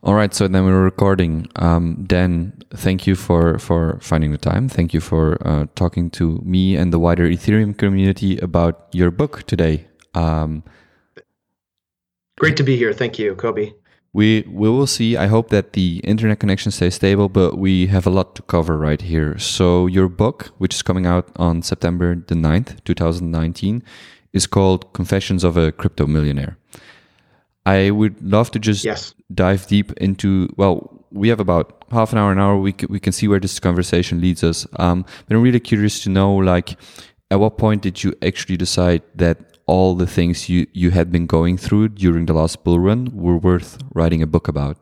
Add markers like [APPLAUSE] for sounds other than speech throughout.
All right, so then we're recording. Um, Dan, thank you for for finding the time. Thank you for uh, talking to me and the wider Ethereum community about your book today. Um, Great to be here. Thank you, Kobe. We we will see. I hope that the internet connection stays stable, but we have a lot to cover right here. So your book, which is coming out on September the 9th, 2019, is called Confessions of a Crypto Millionaire. I would love to just yes. Dive deep into. Well, we have about half an hour, an hour. We can, we can see where this conversation leads us. Um, but I'm really curious to know, like, at what point did you actually decide that all the things you you had been going through during the last bull run were worth writing a book about?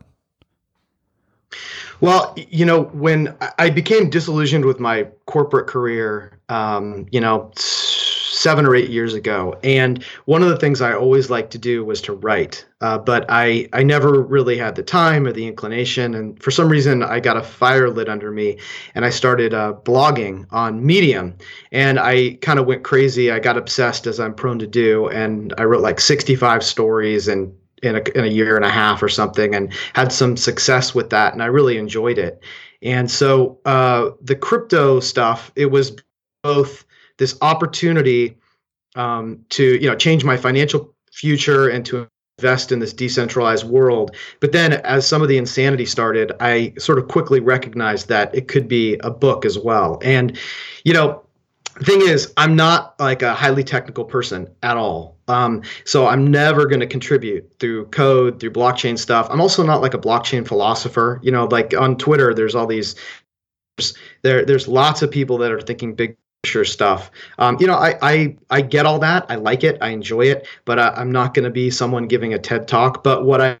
Well, you know, when I became disillusioned with my corporate career, um, you know seven or eight years ago. And one of the things I always liked to do was to write, uh, but I I never really had the time or the inclination. And for some reason, I got a fire lit under me, and I started uh, blogging on Medium. And I kind of went crazy. I got obsessed, as I'm prone to do, and I wrote like 65 stories and in a, in a year and a half or something and had some success with that and i really enjoyed it and so uh, the crypto stuff it was both this opportunity um, to you know change my financial future and to invest in this decentralized world. But then, as some of the insanity started, I sort of quickly recognized that it could be a book as well. And you know, the thing is, I'm not like a highly technical person at all. Um, so I'm never going to contribute through code, through blockchain stuff. I'm also not like a blockchain philosopher. You know, like on Twitter, there's all these. There, there's lots of people that are thinking big stuff. Um, you know, I, I I get all that. I like it. I enjoy it. But uh, I'm not going to be someone giving a TED talk. But what I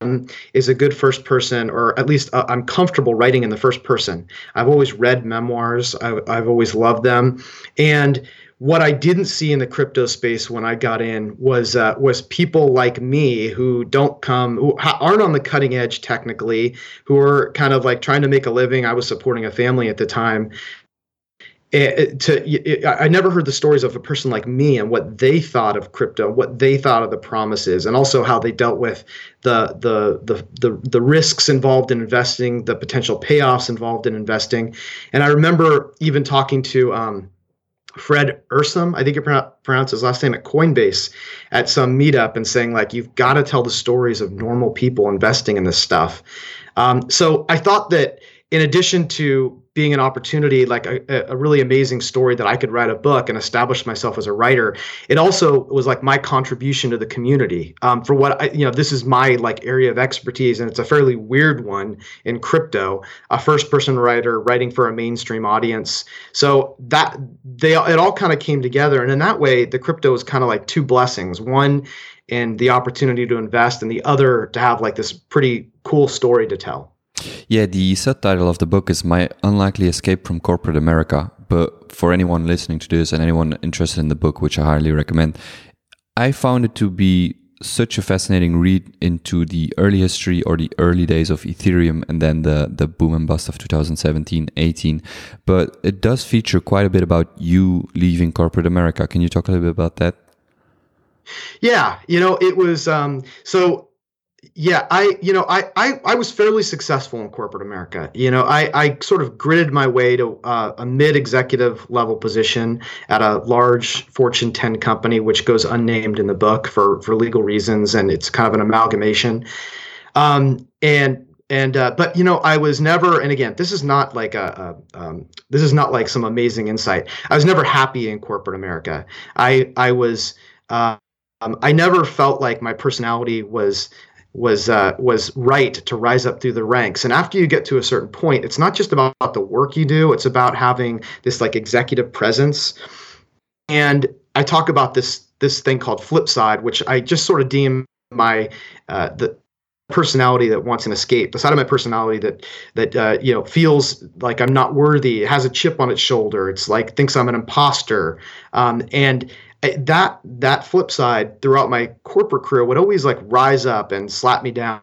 am is a good first person, or at least uh, I'm comfortable writing in the first person. I've always read memoirs. I've, I've always loved them, and what I didn't see in the crypto space when I got in was uh, was people like me who don't come who aren't on the cutting edge technically, who are kind of like trying to make a living. I was supporting a family at the time, to I never heard the stories of a person like me and what they thought of crypto, what they thought of the promises, and also how they dealt with the the the the, the risks involved in investing, the potential payoffs involved in investing. And I remember even talking to um, Fred Ehrsam, I think you pronounce his last name at Coinbase, at some meetup, and saying like, you've got to tell the stories of normal people investing in this stuff. Um, so I thought that in addition to being an opportunity, like a, a, really amazing story that I could write a book and establish myself as a writer. It also was like my contribution to the community. Um, for what I, you know, this is my like area of expertise, and it's a fairly weird one in crypto. A first-person writer writing for a mainstream audience. So that they it all kind of came together, and in that way, the crypto is kind of like two blessings. One in the opportunity to invest, and the other to have like this pretty cool story to tell. Yeah, the subtitle of the book is My Unlikely Escape from Corporate America. But for anyone listening to this and anyone interested in the book, which I highly recommend, I found it to be such a fascinating read into the early history or the early days of Ethereum and then the, the boom and bust of 2017 18. But it does feature quite a bit about you leaving corporate America. Can you talk a little bit about that? Yeah, you know, it was um, so yeah i you know I, I i was fairly successful in corporate america. You know i i sort of gritted my way to uh, a mid executive level position at a large fortune 10 company which goes unnamed in the book for for legal reasons and it's kind of an amalgamation. Um and and uh, but you know i was never and again this is not like a, a um, this is not like some amazing insight. I was never happy in corporate america. I i was uh, um, I never felt like my personality was was uh, was right to rise up through the ranks. And after you get to a certain point, it's not just about the work you do; it's about having this like executive presence. And I talk about this this thing called flip side, which I just sort of deem my uh, the personality that wants an escape the side of my personality that that uh, you know feels like i'm not worthy has a chip on its shoulder it's like thinks i'm an imposter um, and that that flip side throughout my corporate career would always like rise up and slap me down.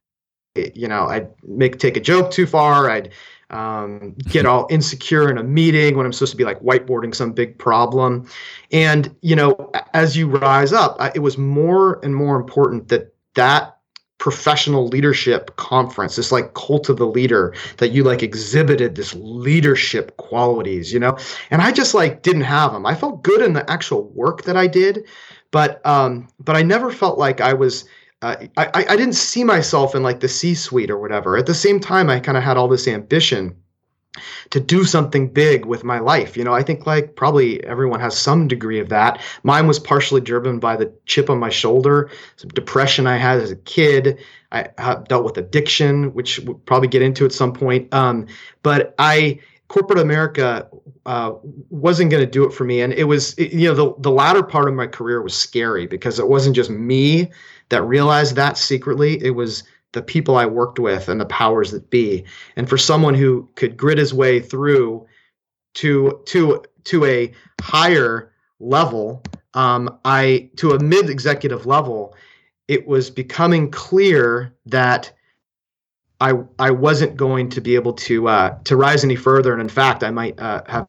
You know, I'd make take a joke too far. I'd um, get all insecure in a meeting when I'm supposed to be like whiteboarding some big problem. And you know, as you rise up, it was more and more important that that professional leadership conference, this like cult of the leader that you like exhibited this leadership qualities, you know? And I just like didn't have them. I felt good in the actual work that I did, but um, but I never felt like I was. Uh, I I didn't see myself in like the C-suite or whatever. At the same time, I kind of had all this ambition to do something big with my life. You know, I think like probably everyone has some degree of that. Mine was partially driven by the chip on my shoulder, some depression I had as a kid. I dealt with addiction, which we'll probably get into at some point. Um, but I corporate America uh, wasn't going to do it for me, and it was it, you know the the latter part of my career was scary because it wasn't just me that realized that secretly. It was the people I worked with and the powers that be. And for someone who could grit his way through to to to a higher level, um, I to a mid executive level, it was becoming clear that I I wasn't going to be able to uh, to rise any further, and in fact, I might uh, have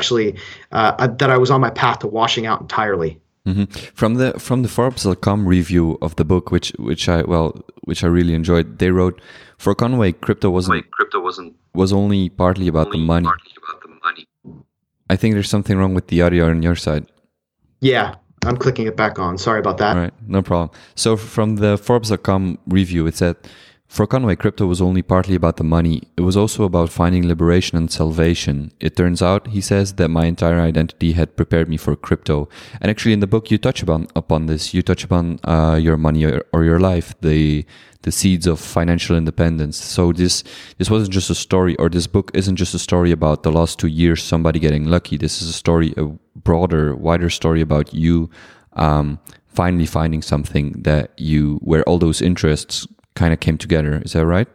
actually uh, that I was on my path to washing out entirely. Mm-hmm. From the from the Forbes.com review of the book, which which I well which I really enjoyed, they wrote for Conway, crypto wasn't Wait, crypto wasn't was only partly about only the money. Partly about the money. I think there's something wrong with the audio on your side. Yeah, I'm clicking it back on. Sorry about that. All right, no problem. So from the Forbes.com review, it said for Conway, crypto was only partly about the money. It was also about finding liberation and salvation. It turns out, he says, that my entire identity had prepared me for crypto. And actually, in the book, you touch upon upon this. You touch upon uh, your money or, or, your life, the the seeds of financial independence. So this this wasn't just a story, or this book isn't just a story about the last two years somebody getting lucky. This is a story, a broader, wider story about you. Um, finally finding something that you where all those interests kind of came together. Is that right?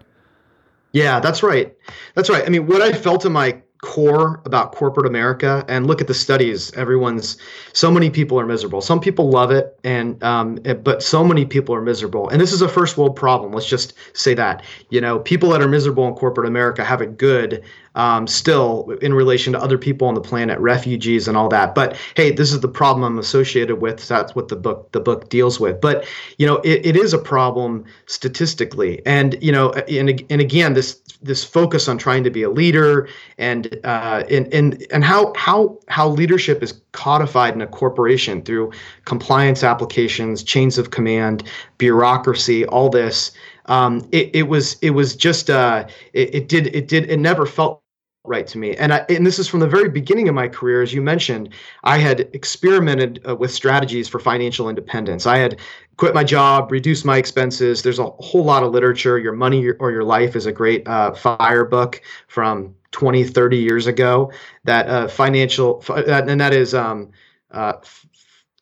Yeah, that's right. That's right. I mean, what I felt in my core about corporate America and look at the studies. Everyone's so many people are miserable. Some people love it, and um, but so many people are miserable. And this is a first world problem. Let's just say that you know people that are miserable in corporate America have it good um, still in relation to other people on the planet, refugees and all that. But hey, this is the problem I'm associated with. That's what the book the book deals with. But you know, it, it is a problem statistically, and you know, and and again, this this focus on trying to be a leader and uh, and and and how how how leadership is codified in a corporation through compliance applications, chains of command, bureaucracy, all this. Um, it, it was it was just uh, it, it did it did it never felt right to me. And I, and this is from the very beginning of my career, as you mentioned. I had experimented uh, with strategies for financial independence. I had quit my job, reduced my expenses. There's a whole lot of literature. Your Money or Your Life is a great uh, fire book from 20, 30 years ago. That uh, financial, and that is um, uh,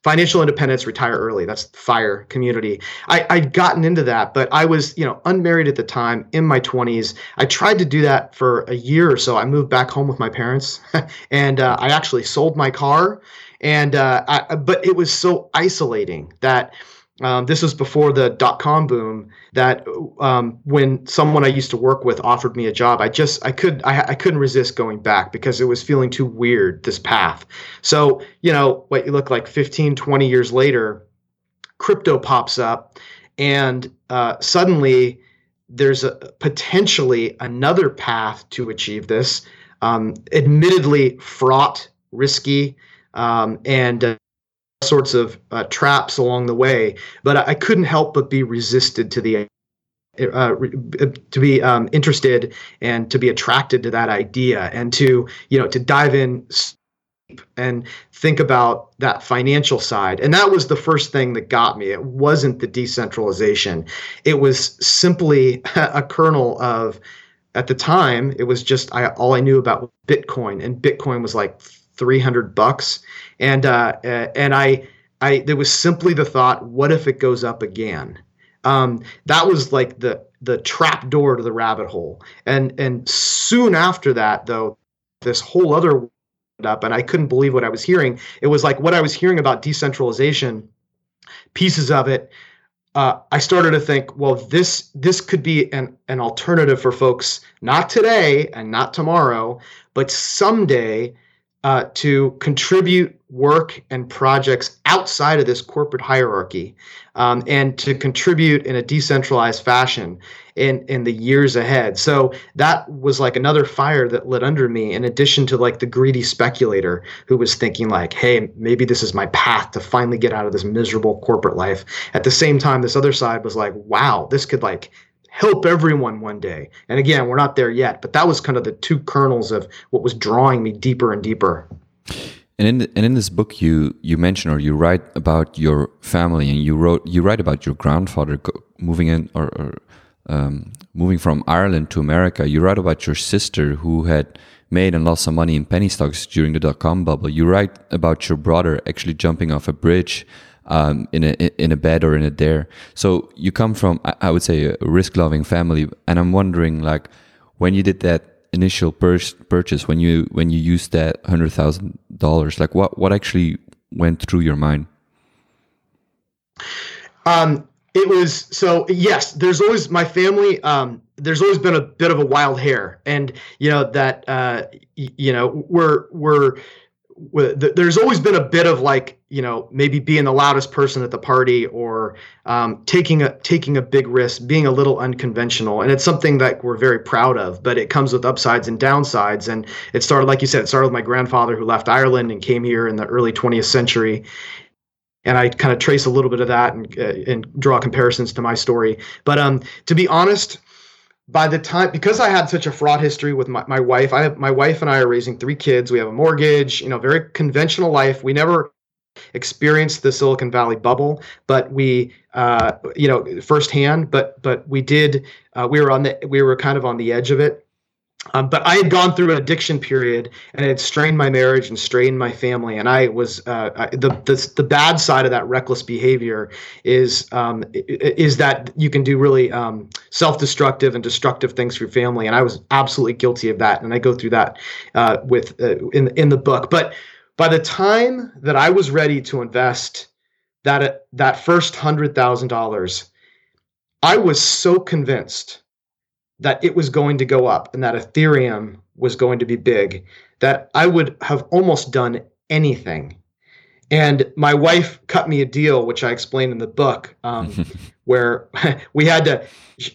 financial independence, retire early. That's fire community. I, I'd gotten into that, but I was, you know, unmarried at the time in my 20s. I tried to do that for a year or so. I moved back home with my parents [LAUGHS] and uh, I actually sold my car. And, uh, I, but it was so isolating that um, this was before the dot com boom. That um, when someone I used to work with offered me a job, I just I could I, I couldn't resist going back because it was feeling too weird this path. So you know what you look like 15, 20 years later, crypto pops up, and uh, suddenly there's a potentially another path to achieve this. Um, admittedly fraught, risky, um, and uh, sorts of uh, traps along the way, but I, couldn't help but be resisted to the uh, to be um, interested and to be attracted to that idea and to you know to dive in and think about that financial side. And that was the first thing that got me. It wasn't the decentralization. It was simply [LAUGHS] a kernel of at the time it was just I, all i knew about bitcoin and bitcoin was like 300 bucks and uh, and I I there was simply the thought, what if it goes up again? Um, that was like the the trap door to the rabbit hole. And and soon after that, though, this whole other up, and I couldn't believe what I was hearing. It was like what I was hearing about decentralization, pieces of it. Uh, I started to think, well, this this could be an an alternative for folks, not today and not tomorrow, but someday uh, to contribute work and projects outside of this corporate hierarchy um, and to contribute in a decentralized fashion in in the years ahead. So that was like another fire that lit under me in addition to like the greedy speculator who was thinking like hey maybe this is my path to finally get out of this miserable corporate life. At the same time this other side was like wow this could like help everyone one day. And again, we're not there yet, but that was kind of the two kernels of what was drawing me deeper and deeper. And in the, and in this book, you you mention or you write about your family, and you wrote you write about your grandfather moving in or, or um, moving from Ireland to America. You write about your sister who had made and lost some money in penny stocks during the dot com bubble. You write about your brother actually jumping off a bridge um, in a in a bed or in a dare. So you come from, I would say, a risk loving family, and I'm wondering, like, when you did that initial pur- purchase, when you when you used that hundred thousand dollars, like, what what actually went through your mind? Um, it was so yes. There's always my family. Um, there's always been a bit of a wild hair, and you know that uh, you know we're we're there's always been a bit of like you know maybe being the loudest person at the party or um, taking a taking a big risk being a little unconventional. And it's something that we're very proud of but it comes with upsides and downsides. And it started like you said it started with my grandfather who left ireland and came here in the early 20th century. And I kind of trace a little bit of that and, uh, and draw comparisons to my story. But um, to be honest, by the time because I had such a fraught history with my, my wife, I have my wife and I are raising three kids. We have a mortgage, you know, very conventional life. We never experienced the Silicon Valley bubble, but we, uh, you know, firsthand. But but we did. Uh, we were on the we were kind of on the edge of it, um, but I had gone through an addiction period and it had strained my marriage and strained my family. And I was uh, the, the the bad side of that reckless behavior is um, is that you can do really um, self-destructive and destructive things for your family. And I was absolutely guilty of that. And I go through that uh, with uh, in in the book. But by the time that I was ready to invest that that first hundred thousand dollars, I was so convinced that it was going to go up and that Ethereum was going to be big, that I would have almost done anything. And my wife cut me a deal, which I explained in the book, um, [LAUGHS] where [LAUGHS] we had to,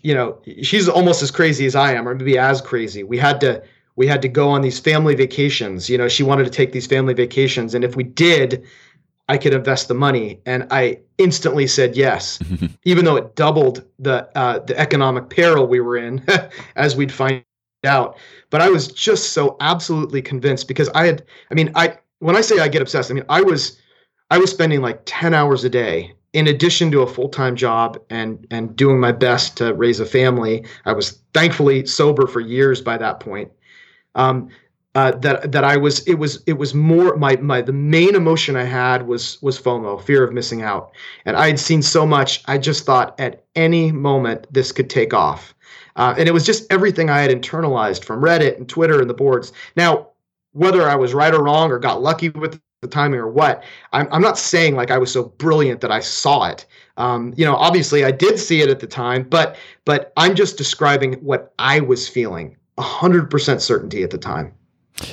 you know, she's almost as crazy as I am, or maybe as crazy. We had to, we had to go on these family vacations. You know, she wanted to take these family vacations, and if we did, I could invest the money, and I instantly said yes, [LAUGHS] even though it doubled the uh, the economic peril we were in, [LAUGHS] as we'd find out. But I was just so absolutely convinced because I had, I mean, I when I say I get obsessed, I mean I was I was spending like ten hours a day in addition to a full time job and and doing my best to raise a family. I was thankfully sober for years by that point. Um, uh, that that I was it was it was more my my the main emotion I had was was FOMO, fear of missing out, and I had seen so much. I just thought at any moment this could take off, uh, and it was just everything I had internalized from Reddit and Twitter and the boards. Now, whether I was right or wrong or got lucky with the timing or what, I'm I'm not saying like I was so brilliant that I saw it. Um, you know, obviously I did see it at the time, but but I'm just describing what I was feeling, hundred percent certainty at the time.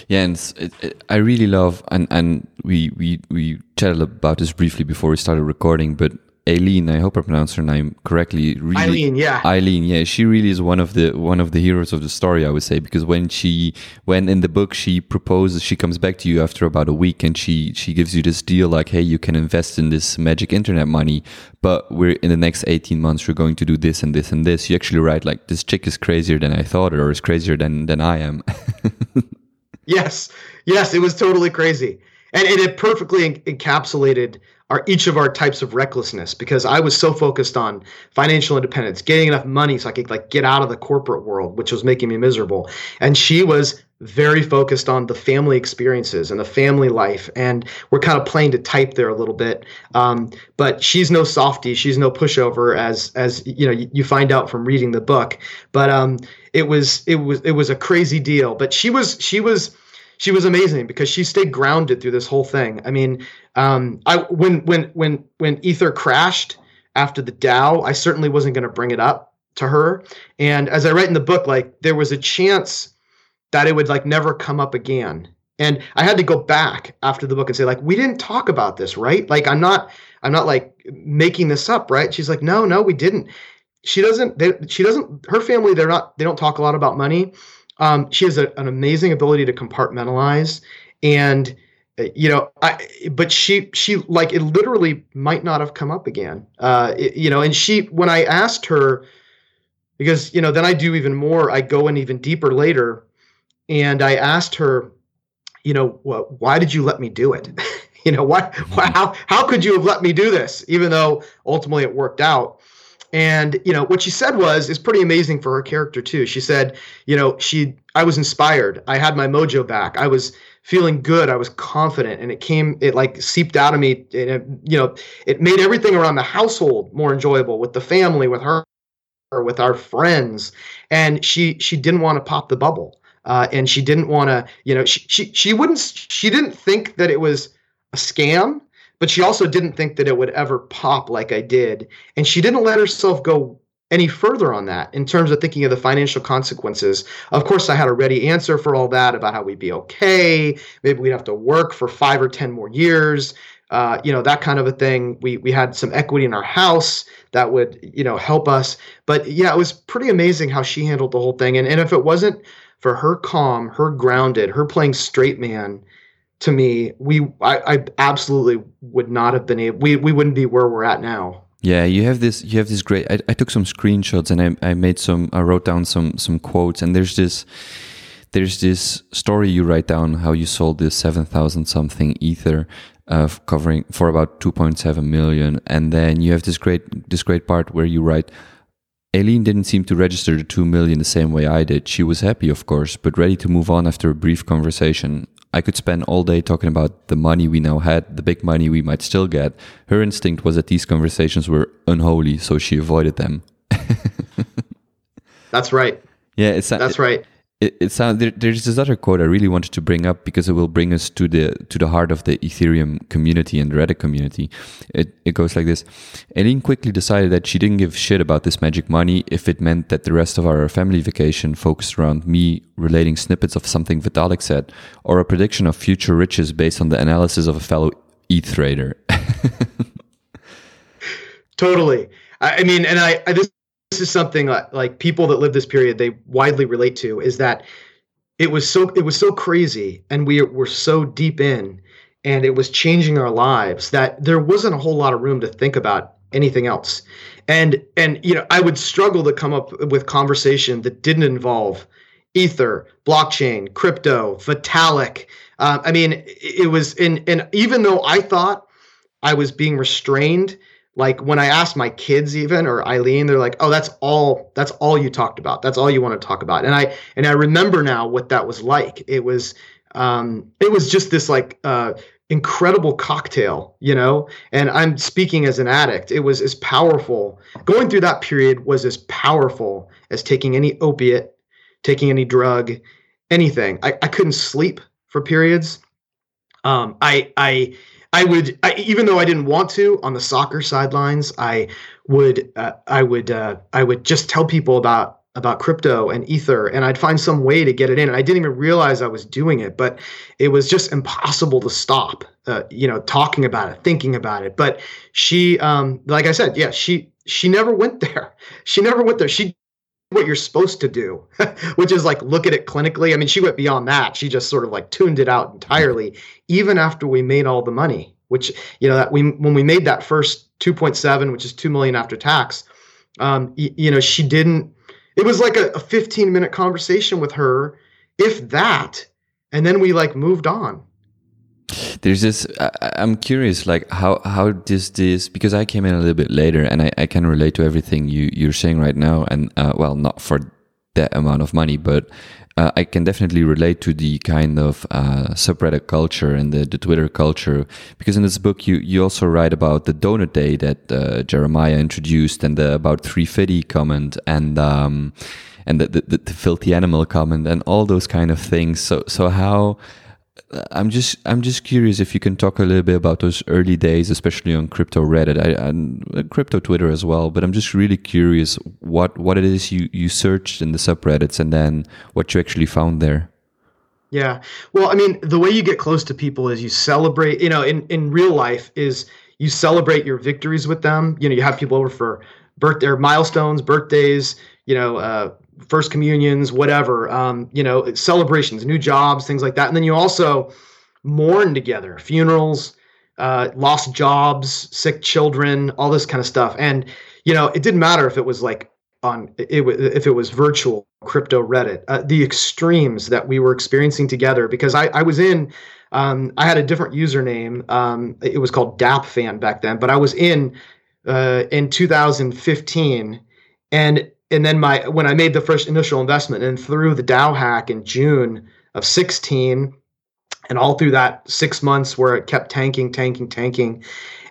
Yeah, and it, it, I really love, and and we we we chatted about this briefly before we started recording, but Eileen, I hope I pronounced her name correctly. Really, Eileen, yeah. Eileen, yeah. She really is one of the one of the heroes of the story, I would say, because when she when in the book she proposes, she comes back to you after about a week and she she gives you this deal like, hey, you can invest in this magic internet money, but we're in the next 18 months we're going to do this and this and this. You actually write like this chick is crazier than I thought or is crazier than than I am. [LAUGHS] Yes, yes, it was totally crazy, and, it perfectly encapsulated our each of our types of recklessness because I was so focused on financial independence, getting enough money so I could like get out of the corporate world, which was making me miserable, and she was very focused on the family experiences and the family life and we're kind of playing to type there a little bit. Um, but she's no softie. She's no pushover as as you know you, you find out from reading the book. But um, it was it was it was a crazy deal but she was she was she was amazing because she stayed grounded through this whole thing i mean um, i when when when when ether crashed after the DAO i certainly wasn't going to bring it up to her and as i write in the book like there was a chance that it would like never come up again. And I had to go back after the book and say, like, we didn't talk about this, right? Like, I'm not, I'm not like making this up, right? She's like, no, no, we didn't. She doesn't, they, she doesn't, her family, they're not, they don't talk a lot about money. Um, she has a, an amazing ability to compartmentalize and, uh, you know, I, but she, she like it literally might not have come up again. Uh, it, you know, and she, when I asked her, because, you know, then I do even more, I go in even deeper later and I asked her, you know, well, why did you let me do it? [LAUGHS] you know, why, why, how, how could you have let me do this? Even though ultimately it worked out. And, you know, what she said was, is pretty amazing for her character too. She said, you know, she, I was inspired. I had my mojo back. I was feeling good. I was confident and it came, it like seeped out of me. And it, you know, it made everything around the household more enjoyable with the family, with her, with our friends. And she, she didn't want to pop the bubble uh, and she didn't want to, you know, she, she she wouldn't, she didn't think that it was a scam, but she also didn't think that it would ever pop like I did, and she didn't let herself go any further on that in terms of thinking of the financial consequences. Of course, I had a ready answer for all that about how we'd be okay. Maybe we'd have to work for five or ten more years. Uh, you know that kind of a thing. We we had some equity in our house that would you know help us. But yeah, it was pretty amazing how she handled the whole thing. And and if it wasn't for her calm, her grounded, her playing straight man, to me, we I, I absolutely would not have been able. We we wouldn't be where we're at now. Yeah, you have this. You have this great. I, I took some screenshots and I, I made some. I wrote down some some quotes and there's this. There's this story you write down how you sold this seven thousand something ether, uh, covering for about two point seven million, and then you have this great this great part where you write Aileen didn't seem to register the 2 million the same way I did. She was happy, of course, but ready to move on after a brief conversation. I could spend all day talking about the money we now had, the big money we might still get. Her instinct was that these conversations were unholy, so she avoided them. [LAUGHS] That's right. Yeah, it's that's right it, it sounds there, there's this other quote I really wanted to bring up because it will bring us to the to the heart of the Ethereum community and the Reddit community. It it goes like this: Aileen quickly decided that she didn't give shit about this magic money if it meant that the rest of our family vacation focused around me relating snippets of something Vitalik said or a prediction of future riches based on the analysis of a fellow ETH trader. [LAUGHS] totally. I mean, and I, I this is something like, like people that live this period they widely relate to is that it was so it was so crazy and we were so deep in and it was changing our lives that there wasn't a whole lot of room to think about anything else. And and you know i would struggle to come up with conversation that didn't involve ether blockchain crypto vitalik. Uh, i mean it was in and even though i thought i was being restrained like when I asked my kids even or Eileen, they're like, "Oh, that's all. That's all you talked about. That's all you want to talk about." And I and I remember now what that was like. It was um, it was just this like uh, incredible cocktail, you know. And I'm speaking as an addict. It was as powerful. Going through that period was as powerful as taking any opiate, taking any drug, anything. I, I couldn't sleep for periods. Um, I I I would, I, even though I didn't want to, on the soccer sidelines, I would, uh, I would, uh, I would just tell people about about crypto and ether, and I'd find some way to get it in. And I didn't even realize I was doing it, but it was just impossible to stop. Uh, you know, talking about it, thinking about it. But she, um, like I said, yeah, she she never went [LAUGHS] there. She never went there. She what you're supposed to do, [LAUGHS] which is like look at it clinically. I mean, she went beyond that. She just sort of like tuned it out entirely, even after we made all the money. Which you know that we when we made that first 2.7, which is two million after tax, um, y- you know, she didn't. It was like a, a 15 minute conversation with her, if that, and then we like moved on there's this I, am curious like how how does this because i came in a little bit later and i, I can relate to everything you you're saying right now and uh, well not for that amount of money but uh, I can definitely relate to the kind of uh, subreddit culture and the, the Twitter culture because in this book you, you also write about the donut day that uh, Jeremiah introduced and the about 350 comment and um, and the, the, the filthy animal comment and all those kind of things. So so how I'm just I'm just curious if you can talk a little bit about those early days, especially on crypto Reddit I, and uh, crypto Twitter as well. But I'm just really curious what what it is you you searched in the subreddits and then what you actually found there. Yeah. Well, I mean, the way you get close to people is you celebrate, you know, in, in real life is you celebrate your victories with them. You know, you have people over for birthday or milestones, birthdays, you know, uh, first communions, whatever, um, you know, celebrations, new jobs, things like that. And then you also mourn together, funerals, uh, lost jobs, sick children, all this kind of stuff. And, you know, it didn't matter if it was like on it, if it was virtual crypto Reddit, uh, the extremes that we were experiencing together. Because I, I was in, um, I had a different username. Um, it was called DAP fan back then, but I was in uh, in 2015, and and then my when I made the first initial investment and through the DAO hack in June of 16 and all through that six months where it kept tanking, tanking, tanking.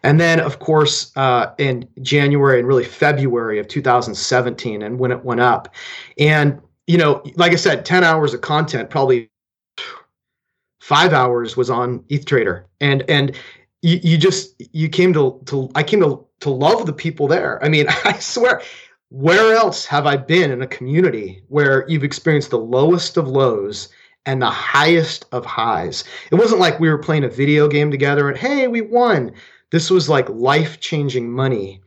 And then, of course, uh, in January and really February of 2017, and when it went up. And, you know, like I said, 10 hours of content, probably five hours was on ETHTrader. And, and, you, you just you came to to I came to to love the people there. I mean, [LAUGHS] I swear, where else have I been in a community where you've experienced the lowest of lows and the highest of highs. It wasn't like we were playing a video game together and hey, we won. This was like life changing money.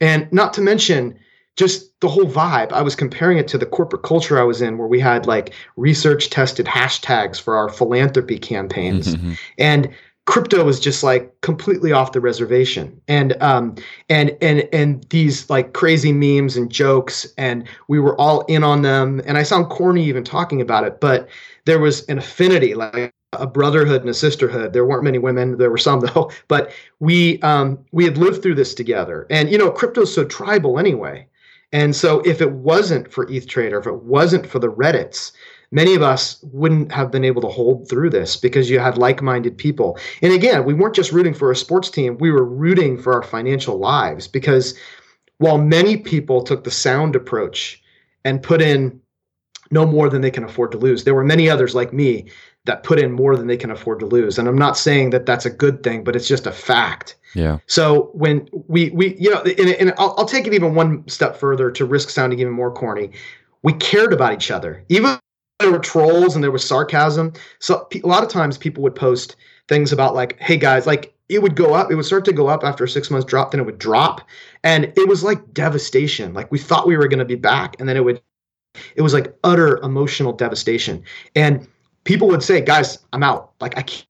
And not to mention, just the whole vibe. I was comparing it to the corporate culture I was in, where we had like research tested hashtags for our philanthropy campaigns. Mm-hmm. And crypto was just like completely off the reservation. And um and and and these like crazy memes and jokes and we were all in on them. And i sound corny even talking about it but there was an affinity like a brotherhood and a sisterhood. There weren't many women. There were some [LAUGHS] though. But we um we had lived through this together. And you know crypto's so tribal anyway. And so if it wasn't for eth trader if it wasn't for the reddits many of us wouldn't have been able to hold through this because you had like-minded people. And again, we weren't just rooting for a sports team, we were rooting for our financial lives because while many people took the sound approach and put in no more than they can afford to lose, there were many others like me that put in more than they can afford to lose. And I'm not saying that that's a good thing, but it's just a fact. Yeah. So when we we you know, and, and I'll, I'll take it even one step further to risk sounding even more corny. We cared about each other, even there were trolls and there was sarcasm. So a lot of times people would post things about like, "Hey guys, like it would go up. It would start to go up after six months drop, then it would drop, and it was like devastation. Like we thought we were going to be back, and then it would. It was like utter emotional devastation, and people would say, "Guys, I'm out. Like I can't."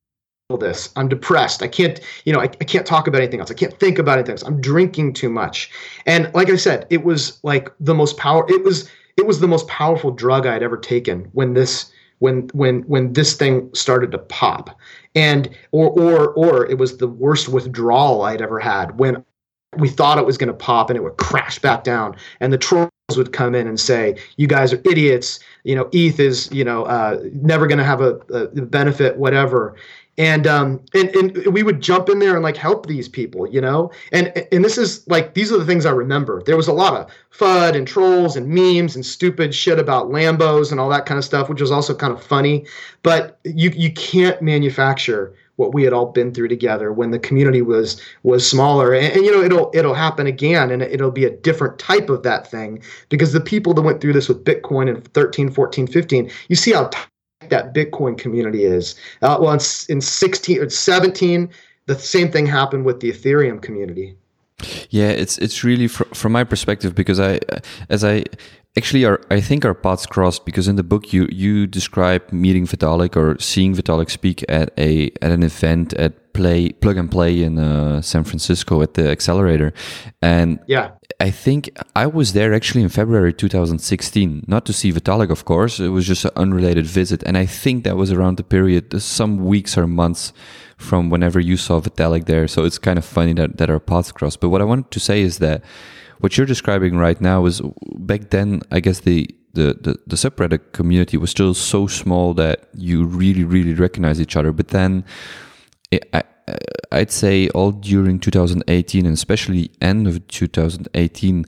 this i'm depressed i can't you know I, I can't talk about anything else i can't think about anything else i'm drinking too much and like i said it was like the most power it was it was the most powerful drug I'd ever taken when this when when when this thing started to pop. And or or or it was the worst withdrawal I'd ever had when we thought it was going to pop and it would crash back down. And the trolls would come in and say you guys are idiots. You know eth is you know uh, never going to have a, a benefit whatever and um and, and we would jump in there and like help these people you know? And and this is like these are the things i remember. There was a lot of fud and trolls and memes and stupid shit about lambos and all that kind of stuff which was also kind of funny. But you you can't manufacture what we had all been through together when the community was was smaller. And, and, you know it'll it'll happen again and it'll be a different type of that thing because the people that went through this with bitcoin in 13 14 15 you see how that Bitcoin community is. Uh, well, in, in 16 or 17, the same thing happened with the Ethereum community. Yeah, it's it's really fr- from my perspective because I, as I actually, our, I think our paths crossed because in the book you you describe meeting Vitalik or seeing Vitalik speak at a at an event at Play Plug and Play in uh, San Francisco at the accelerator, and yeah, I think I was there actually in February 2016, not to see Vitalik, of course. It was just an unrelated visit. And I think that was around the period, some weeks or months from whenever you saw Vitalik there. So it's kind of funny that, that our paths crossed. But what I wanted to say is that what you're describing right now is back then, I guess the, the, the, the subreddit community was still so small that you really, really recognize each other. But then it, I, I'd say all during 2018 and especially end of 2018,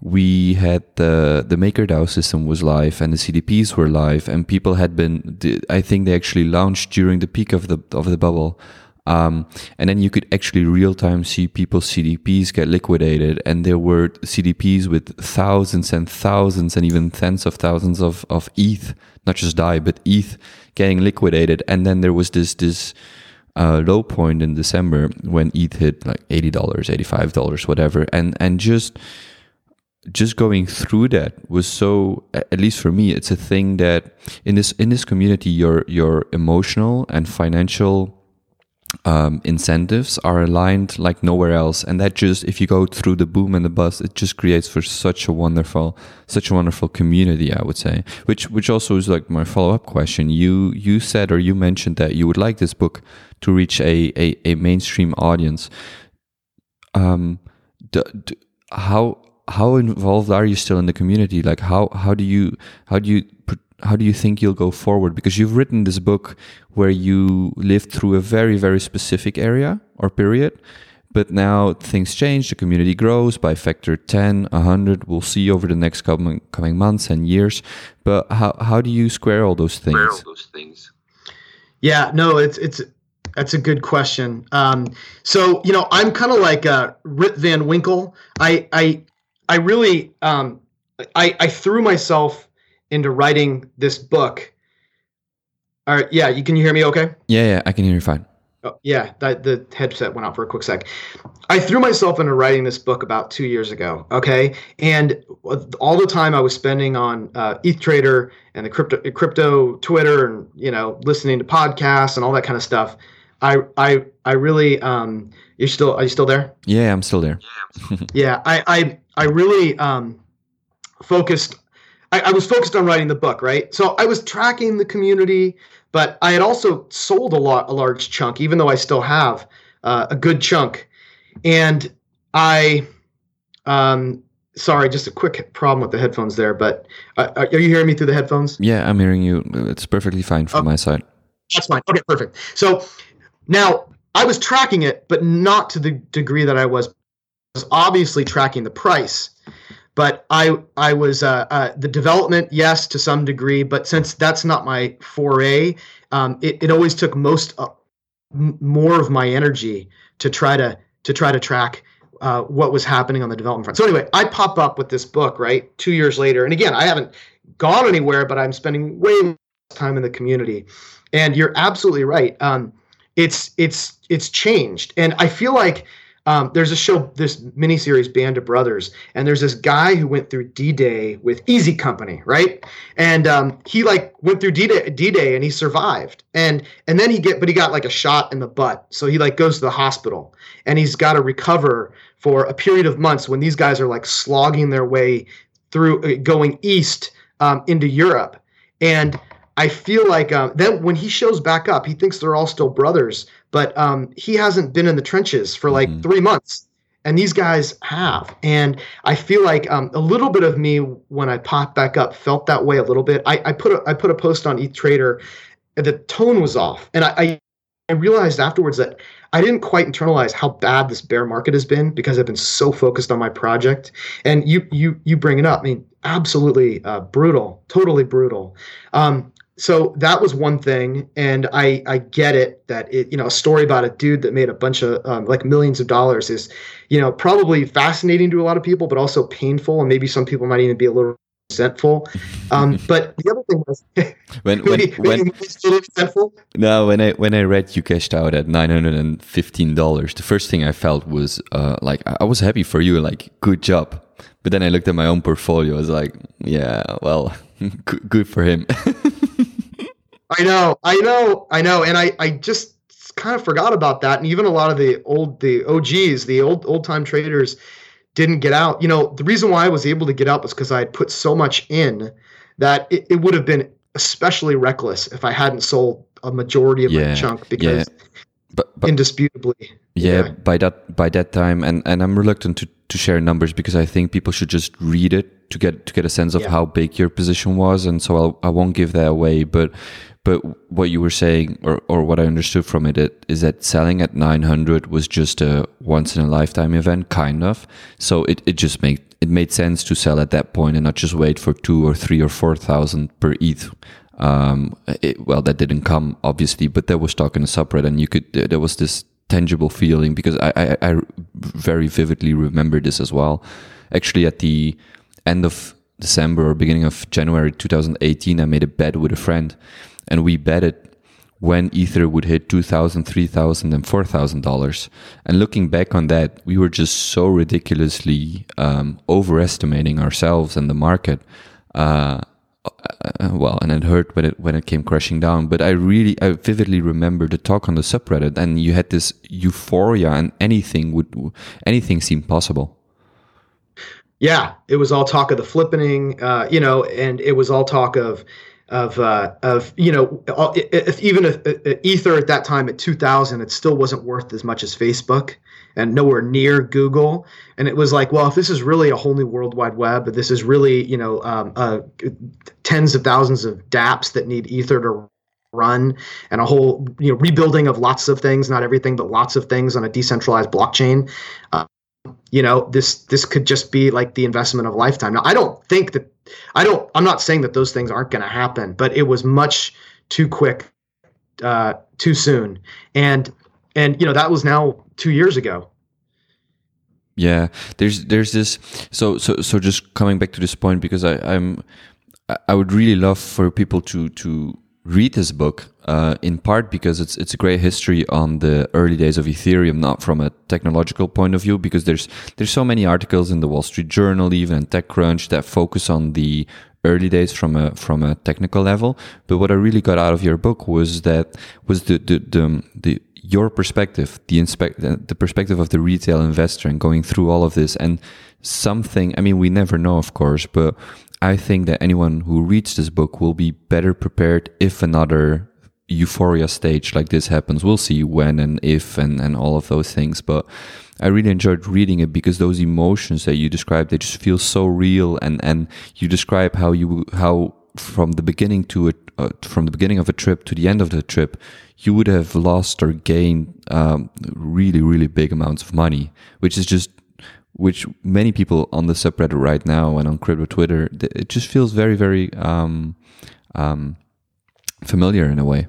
we had the the MakerDAO system was live and the CDPs were live and people had been. I think they actually launched during the peak of the of the bubble. Um, and then you could actually real time see people's CDPs get liquidated. And there were CDPs with thousands and thousands and even tens of thousands of, of ETH, not just DAI, but ETH getting liquidated. And then there was this, this, uh, low point in December when ETH hit like eighty dollars, eighty five dollars, whatever, and and just just going through that was so at least for me it's a thing that in this in this community your your emotional and financial um, incentives are aligned like nowhere else. And that just if you go through the boom and the bust it just creates for such a wonderful such a wonderful community i would say. Which which also is like my follow-up question. You you said or you mentioned that you would like this book to reach a a, a mainstream audience. Um how how involved are you still in the community? Like how how do you how do you how do you think you'll go forward because you've written this book where you lived through a very very specific area or period but now things change the community grows by factor 10 100 we'll see over the next coming coming months and years but how how do you square all those things, all those things? yeah no it's it's that's a good question. Um, so you know, I'm kind of like uh, Rip Van Winkle. I I I really um, I, I threw myself into writing this book. All right, yeah, you can you hear me okay? Yeah, yeah, I can hear you fine. Oh, yeah, that, the headset went out for a quick sec. I threw myself into writing this book about two years ago. Okay, and all the time I was spending on uh, ETH Trader and the crypto crypto Twitter and you know listening to podcasts and all that kind of stuff. I I I really um, you're still are you still there? Yeah, I'm still there. yeah, I I I really um, focused. I, I, was focused on writing the book, right? So I was tracking the community, but I had also sold a lot, a large chunk, even though I still have uh, a good chunk. And I, um, sorry, just a quick problem with the headphones there. But uh, are you hearing me through the headphones? Yeah, I'm hearing you. It's perfectly fine from my side. That's fine. Okay, perfect. So now I was tracking it, but not to the degree that I was was obviously tracking the price, but I I was uh, uh, the development, yes, to some degree, but since that's not my foray, um, it, it always took most uh, m- more of my energy to try to to try to track uh, what was happening on the development front. So anyway, I pop up with this book right two years later, and again, I haven't gone anywhere, but I'm spending way less time in the community. And you're absolutely right. Um, it's it's it's changed, and I feel like um, there's a show, this miniseries, Band of Brothers, and there's this guy who went through D-Day with Easy Company, right? And um, he like went through D-Day, D-Day and he survived, and and then he get, but he got like a shot in the butt, so he like goes to the hospital, and he's got to recover for a period of months when these guys are like slogging their way through, uh, going east um, into Europe, and I feel like uh, then when he shows back up, he thinks they're all still brothers, but um, he hasn't been in the trenches for like mm-hmm. three months, and these guys have. And I feel like um, a little bit of me when I popped back up felt that way a little bit. I, I put a, I put a post on ETH Trader, the tone was off, and I, I realized afterwards that I didn't quite internalize how bad this bear market has been because I've been so focused on my project. And you you you bring it up. I mean, absolutely uh, brutal, totally brutal. Um, so that was one thing and i i get it that it you know a story about a dude that made a bunch of um, like millions of dollars is you know probably fascinating to a lot of people but also painful and maybe some people might even be a little resentful. Um, [LAUGHS] but the other thing was [LAUGHS] when when, when resentful? No when i when i read you cashed out at 915 dollars the first thing i felt was uh, like i was happy for you like good job. But then i looked at my own portfolio i was like yeah well [LAUGHS] good for him I know, I know, I know, and I, I just kind of forgot about that. And even a lot of the old, the OGs, the old, old time traders, didn't get out. You know, the reason why I was able to get out was because I had put so much in that it, it would have been especially reckless if I hadn't sold a majority of yeah, my chunk because. Yeah. But, but, indisputably yeah, yeah, by that by that time and and i'm reluctant to to share numbers because i think people should just read it to get to get a sense of yeah. how big your position was and so I'll, i won't give that away but but what you were saying, or, or what I understood from it, it, is that selling at 900 was just a once in a lifetime event, kind of. So it, it just made it made sense to sell at that point and not just wait for two or three or four thousand per ETH Um, it, well, that didn't come obviously, but there was talk in the subreddit, and you could there was this tangible feeling because I, I, I very vividly remember this as well. Actually, at the end of December or beginning of January 2018, I made a bet with a friend, and we betted when Ether would hit two thousand, three thousand, and four thousand dollars. And looking back on that, we were just so ridiculously um, overestimating ourselves and the market. Uh, uh, well, and it hurt when it when it came crashing down. But I really, I vividly remember the talk on the subreddit, and you had this euphoria, and anything would, anything seemed possible. Yeah, it was all talk of the flippening, uh, you know, and it was all talk of of uh, of you know if even if, if ether at that time at 2000 it still wasn't worth as much as facebook and nowhere near google. And it was like well if this is really a whole new world wide web this is really you know um, uh, tens of thousands of dapps that need ether to run and a whole you know rebuilding of lots of things not everything but lots of things on a decentralized blockchain uh, you know this this could just be like the investment of a lifetime. Now i don't think that I don't. I'm not saying that those things aren't going to happen, but it was much too quick, uh, too soon, and and you know that was now two years ago. Yeah, there's there's this. So so so just coming back to this point because I I'm I would really love for people to to read this book uh, in part because it's it's a great history on the early days of Ethereum, not from a technological point of view, because there's there's so many articles in the Wall Street Journal, even and TechCrunch, that focus on the early days from a from a technical level. But what I really got out of your book was that was the the the, the your perspective, the inspect the perspective of the retail investor, and going through all of this and something. I mean, we never know, of course, but I think that anyone who reads this book will be better prepared if another euphoria stage like this happens. We'll see when and if and, and all of those things. But I really enjoyed reading it because those emotions that you describe, they just feel so real. And, and you describe how you, how from the beginning to it, uh, from the beginning of a trip to the end of the trip, you would have lost or gained um, really, really big amounts of money, which is just which many people on the subreddit right now and on crypto Twitter, it just feels very, very um, um, familiar in a way.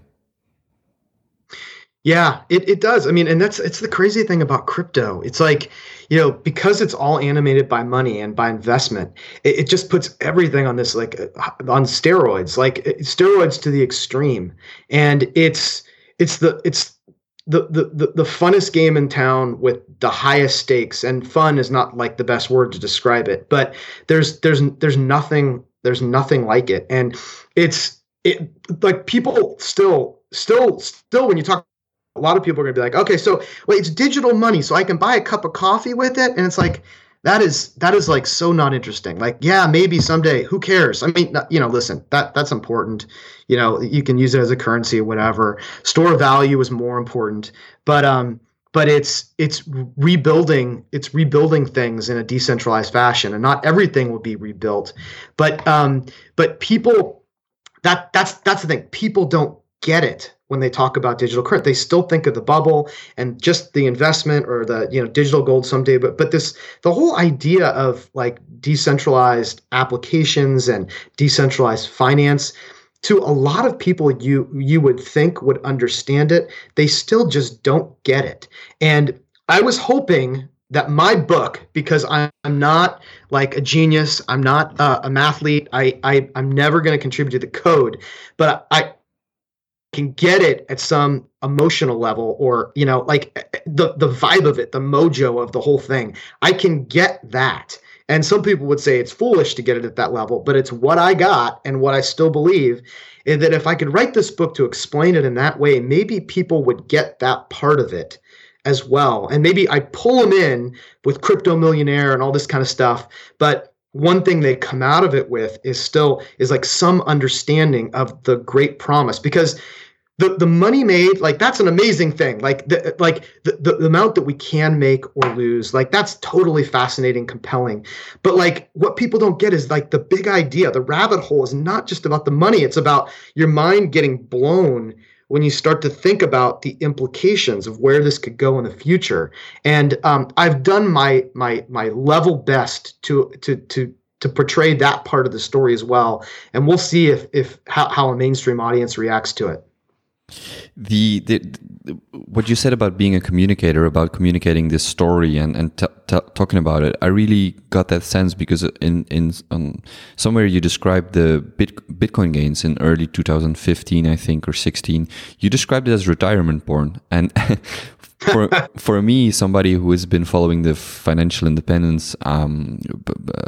Yeah, it, it does. I mean, and that's it's the crazy thing about crypto. It's like, you know, because it's all animated by money and by investment, it, it just puts everything on this like uh, on steroids, like steroids to the extreme. And it's it's the it's the, the, the, the funnest game in town with the highest stakes and fun is not like the best word to describe it but there's there's there's nothing there's nothing like it. And it's it like people still still still when you talk a lot of people are going to be like okay so wait it's digital money so i can buy a cup of coffee with it? And it's like that is that is like so not interesting. Like yeah maybe someday who cares? I mean you know listen that that's important. You know you can use it as a currency or whatever. Store value is more important. But um but it's it's rebuilding it's rebuilding things in a decentralized fashion and not everything will be rebuilt. But um but people that that's that's the thing. People don't get it when they talk about digital currency. They still think of the bubble and just the investment or the you know digital gold someday. But but this the whole idea of like decentralized applications and decentralized finance to a lot of people you you would think would understand it they still just don't get it and i was hoping that my book because i'm not like a genius i'm not uh, a mathlete i, I i'm never going to contribute to the code but i can get it at some emotional level or you know like eh, eh, the the vibe of it the mojo of the whole thing. I can get that. And some people would say it's foolish to get it at that level but it's what i got and what i still believe. Is that if i could write this book to explain it in that way maybe people would get that part of it as well. And maybe i pull them in with crypto millionaire and all this kind of stuff but one thing they come out of it with is still is like some understanding of the great promise. Because the the money made like that's an amazing thing like the like the, the, amount that we can make or lose like that's totally fascinating compelling but like what people don't get is like the big idea the rabbit hole is not just about the money it's about your mind getting blown when you start to think about the implications of where this could go in the future and um, i've done my my my level best to to to to portray that part of the story as well. And we'll see if if how, how a mainstream audience reacts to it. The, the, the, what you said about being a communicator, about communicating this story and and talking about it, I really got that sense because in in um, somewhere you described the bit, Bitcoin gains in early 2015, I think, or 16. You described it as retirement porn, and [LAUGHS] for for me, somebody who has been following the financial independence um,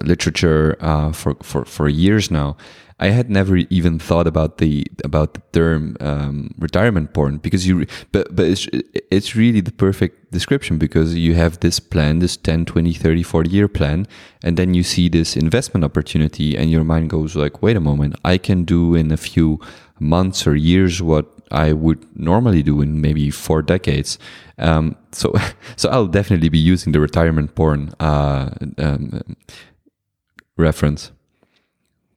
literature uh, for for for years now, I had never even thought about the about the term um, retirement porn because you but but it's it's really the perfect description because you have this plan this 10 20 30 40 year plan and then you see this investment opportunity and your mind goes like wait a moment I can do in a few months or years what I would normally do in maybe four decades. Um, so, [LAUGHS] so I'll definitely be using the retirement porn uh, um, reference.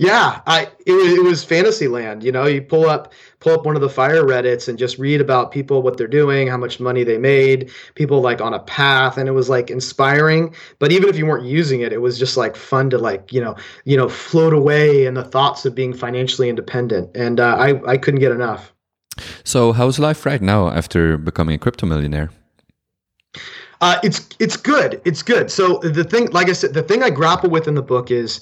Yeah, I it was, it was fantasy land. You know, you pull up pull up one of the fire reddits and just read about people what they're doing, how much money they made, people like on a path, and it was like inspiring. But even if you weren't using it, it was just like fun to like you know you know float away in the thoughts of being financially independent, and uh, I I couldn't get enough. So how's life right now after becoming a crypto millionaire? Uh, it's it's good. It's good. So the thing, like I said, the thing I grapple with in the book is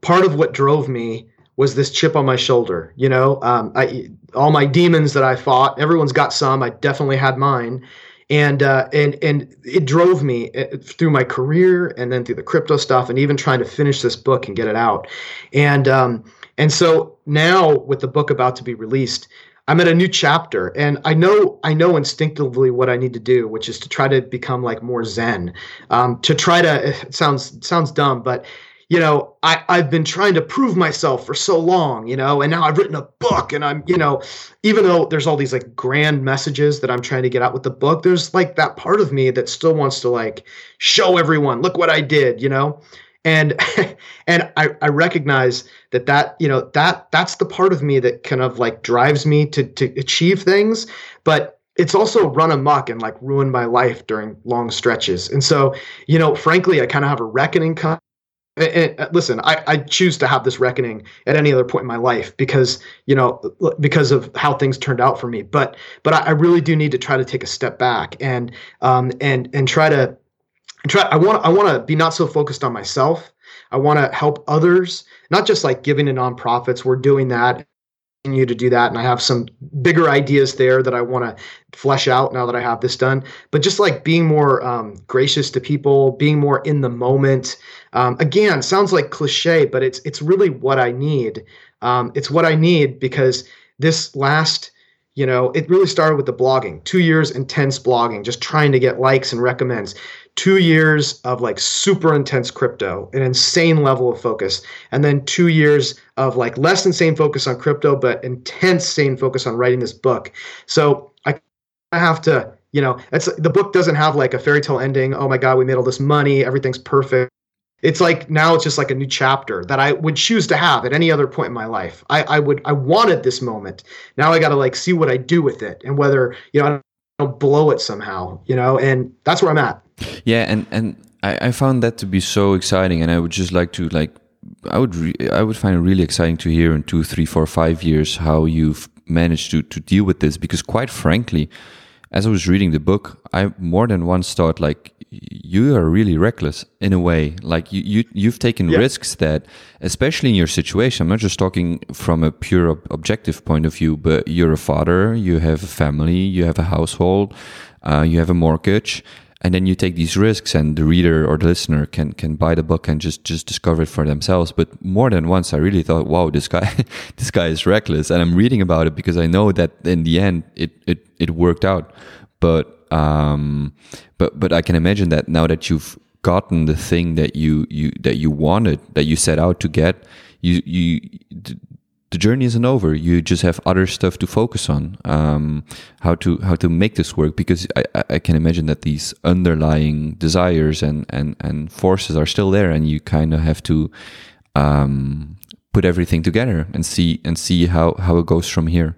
part of what drove me was this chip on my shoulder. You know, um, I all my demons that I fought. Everyone's got some. I definitely had mine, and uh, and and it drove me uh, through my career and then through the crypto stuff and even trying to finish this book and get it out. And um, and so now with the book about to be released. I'm at a new chapter and I know I know instinctively what I need to do, which is to try to become like more zen. Um, to try to sounds sounds dumb, but you know, I, I've been trying to prove myself for so long, you know, and now I've written a book and I'm, you know, even though there's all these like grand messages that I'm trying to get out with the book, there's like that part of me that still wants to like show everyone, look what I did, you know? And [LAUGHS] and I, I recognize that that, you know, that that's the part of me that kind of like drives me to to achieve things. But it's also run amok and like ruined my life during long stretches. And so, you know, frankly, I kind of have a reckoning come and, and, uh, listen, I, I choose to have this reckoning at any other point in my life because you know because of how things turned out for me. But but I, I really do need to try to take a step back and um and and try to try. I want I want to be not so focused on myself. I want to help others, not just like giving to nonprofits. We're doing that continue to do that and i have some bigger ideas there that i want to flesh out now that i have this done but just like being more um, gracious to people being more in the moment um, again sounds like cliche but it's it's really what i need um, it's what i need because this last you know it really started with the blogging two years intense blogging just trying to get likes and recommends two years of like super intense crypto, an insane level of focus, and then two years of like less insane focus on crypto, but intense sane focus on writing this book. So I have to, you know, it's the book doesn't have like a fairy tale ending. Oh my God, we made all this money, everything's perfect. It's like now it's just like a new chapter that I would choose to have at any other point in my life. I, I would I wanted this moment. Now I got to like see what I do with it and whether you know I don't blow it somehow. You know, and that's where I'm at. Yeah, and and I, I found that to be so exciting, and I would just like to like I would re- I would find it really exciting to hear in two, three, four, five years how you've managed to to deal with this. Because quite frankly, as I was reading the book, I more than once thought like you are really reckless in a way. Like you, you you've taken yeah. risks that, especially in your situation. I'm not just talking from a pure ob- objective point of view, but you're a father, you have a family, you have a household, uh, you have a mortgage, and then you take these risks and the reader or the listener can can buy the book and just just discover it for themselves but more than once i really thought wow this guy [LAUGHS] this guy is reckless and i'm reading about it because i know that in the end it it, it worked out but um but but i can imagine that now that you've gotten the thing that you you that you wanted that you set out to get you you the journey isn't over. You just have other stuff to focus on. Um, how to how to make this work because I, I can imagine that these underlying desires and and and forces are still there, and you kind of have to um, put everything together and see and see how how it goes from here.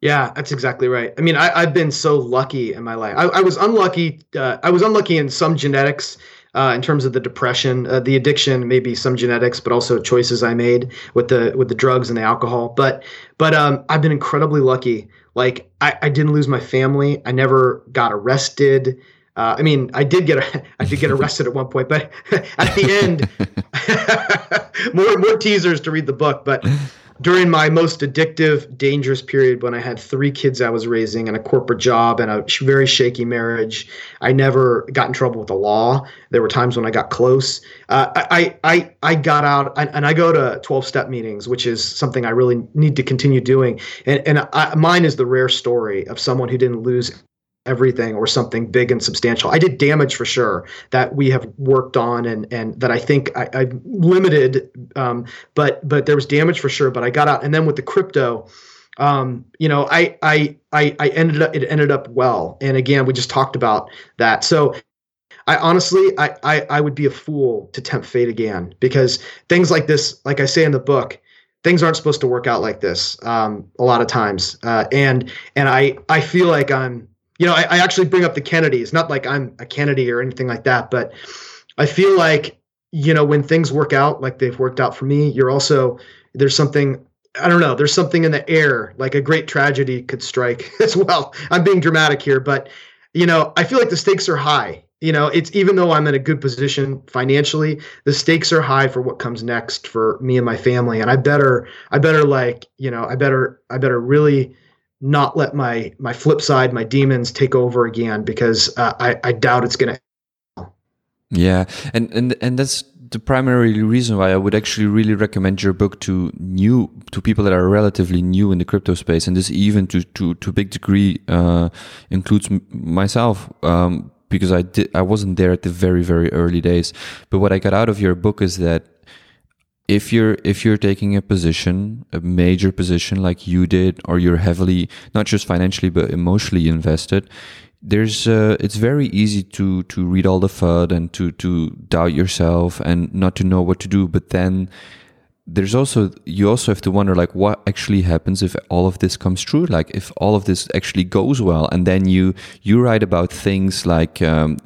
Yeah, that's exactly right. I mean, I, have been so lucky in my life. I, I was unlucky. Uh, I was unlucky in some genetics uh, in terms of the depression, uh, the addiction, maybe some genetics, but also choices I made with the with the drugs and the alcohol. But but um, I've been incredibly lucky. Like I, I didn't lose my family. I never got arrested. Uh, I mean, I did get [LAUGHS] I did get arrested at one point, but [LAUGHS] at the end, [LAUGHS] more more teasers to read the book. But during my most addictive, dangerous period when I had three kids I was raising and a corporate job and a very shaky marriage, I never got in trouble with the law. There were times when I got close. Uh, I, I, I got out and I go to 12 step meetings, which is something I really need to continue doing. And, and I, mine is the rare story of someone who didn't lose everything or something big and substantial. I did damage for sure that we have worked on and and that I think I, I limited, um, but but there was damage for sure. But I got out, and then with the crypto, um, you know, I I I I ended up it ended up well. And again, we just talked about that. So I honestly, I, I, I would be a fool to tempt fate again because things like this, like I say in the book, things aren't supposed to work out like this um, a lot of times. Uh, and and I I feel like I'm you know, I, I actually bring up the Kennedys, not like I'm a Kennedy or anything like that, but I feel like, you know, when things work out like they've worked out for me, you're also, there's something I don't know. There's something in the air, like a great tragedy could strike [LAUGHS] as well. I'm being dramatic here, but you know, I feel like the stakes are high. You know, it's even though I'm in a good position financially, the stakes are high for what comes next for me and my family. And I better, I better like, you know, I better, I better really not let my my flip side, my demons take over again because uh, I I doubt it's gonna. Yeah, and and and that's the primary reason why I would actually really recommend your book to new to people that are relatively new in the crypto space, and this even to to to a big degree uh, includes myself. Um, because I did, I wasn't there at the very, very early days. But what I got out of your book is that if you're if you're taking a position a major position like you did or you're heavily not just financially but emotionally invested there's uh, it's very easy to to read all the FUD and to to doubt yourself and not to know what to do. But then there's also you also have to wonder like what actually happens if all of this comes true? Like if all of this actually goes well and then you you write about things like um,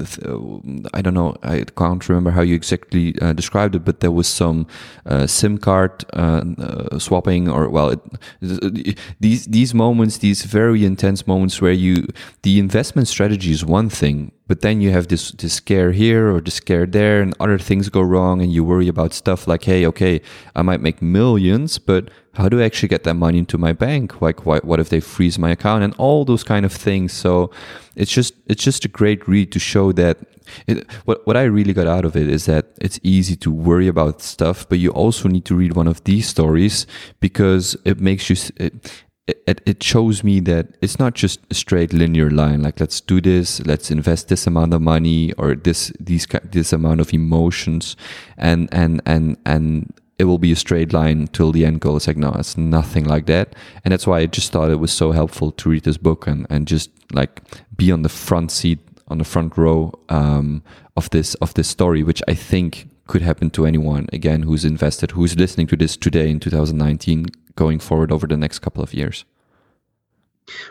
i don't know i can't remember how you exactly uh, described it but there was some uh, sim card uh, uh swapping or well it, these these moments these very intense moments where you the investment strategy is one thing but then you have this this scare here or this scare there and other things go wrong and you worry about stuff like hey okay i might make millions but how do i actually get that money into my bank like what, what if they freeze my account and all those kind of things so it's just it's just a great read to show that it, what what I really got out of it is that it's easy to worry about stuff, but you also need to read one of these stories because it makes you. It, it, it shows me that it's not just a straight linear line like let's do this let's invest this amount of money or this these this amount of emotions and and and and it will be a straight line till the end goal. It's like no it's nothing like that. And that's why i just thought it was so helpful to read this book and and just like be on the front seat on the front row um, of this of this story which i think could happen to anyone again who's invested who's listening to this today in 2019 going forward over the next couple of years.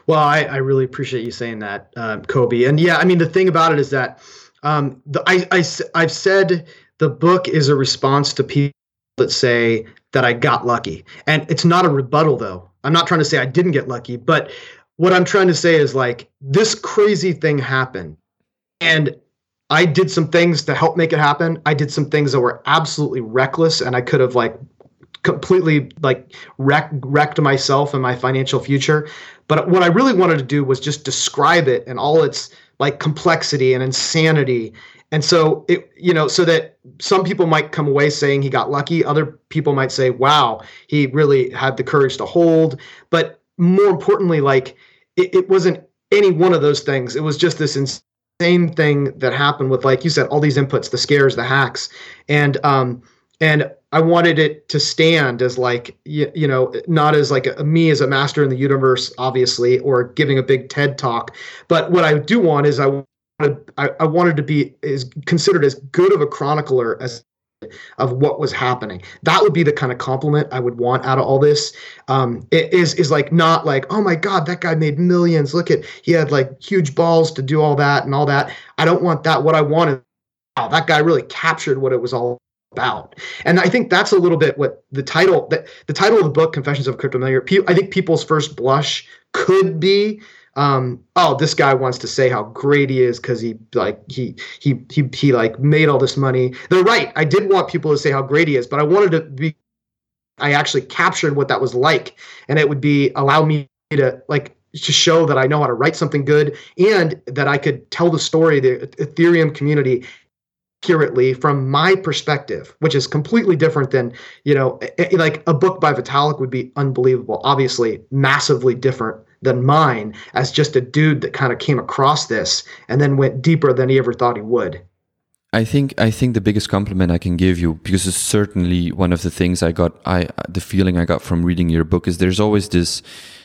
Well, I, I really appreciate you saying that, uh, Kobe. And yeah, I mean, the thing about it is that um, the, I, I, I've said the book is a response to people that say that I got lucky. And it's not a rebuttal, though. I'm not trying to say I didn't get lucky, but what I'm trying to say is like this crazy thing happened. And I did some things to help make it happen. I did some things that were absolutely reckless and I could have like completely like wreck, wrecked myself and my financial future. But what I really wanted to do was just describe it and all its like complexity and insanity. And so it, you know, so that some people might come away saying he got lucky. Other people might say, wow, he really had the courage to hold. But more importantly, like it, it wasn't any one of those things. It was just this insane thing that happened with, like you said, all these inputs, the scares, the hacks. And, um, and I wanted it to stand as like you, you know not as like a, me as a master in the universe obviously or giving a big TED talk but what I do want is I wanted I, I wanted to be is considered as good of a chronicler as of what was happening. That would be the kind of compliment I would want out of all this. Um, it is is like not like oh my god that guy made millions. Look at he had like huge balls to do all that and all that. I don't want that. What I want wow, that guy really captured what it was all about. And I think that's a little bit what the title that the title of the book, Confessions of a Crypto Millionaire. I think people's first blush could be um, oh, this guy wants to say how great he is because he like he he he he like made all this money. They're right. I did want people to say how great he is, but I wanted to be. I actually captured what that was like, and it would be allow me to like to show that I know how to write something good and that I could tell the story the Ethereum community accurately from my perspective, which is completely different than, you know, like a book by Vitalik would be unbelievable, obviously massively different than mine as just a dude that kind of came across this and then went deeper than he ever thought he would. I think I think the biggest compliment I can give you because it's certainly one of the things I got I the feeling I got from reading your book is there's always this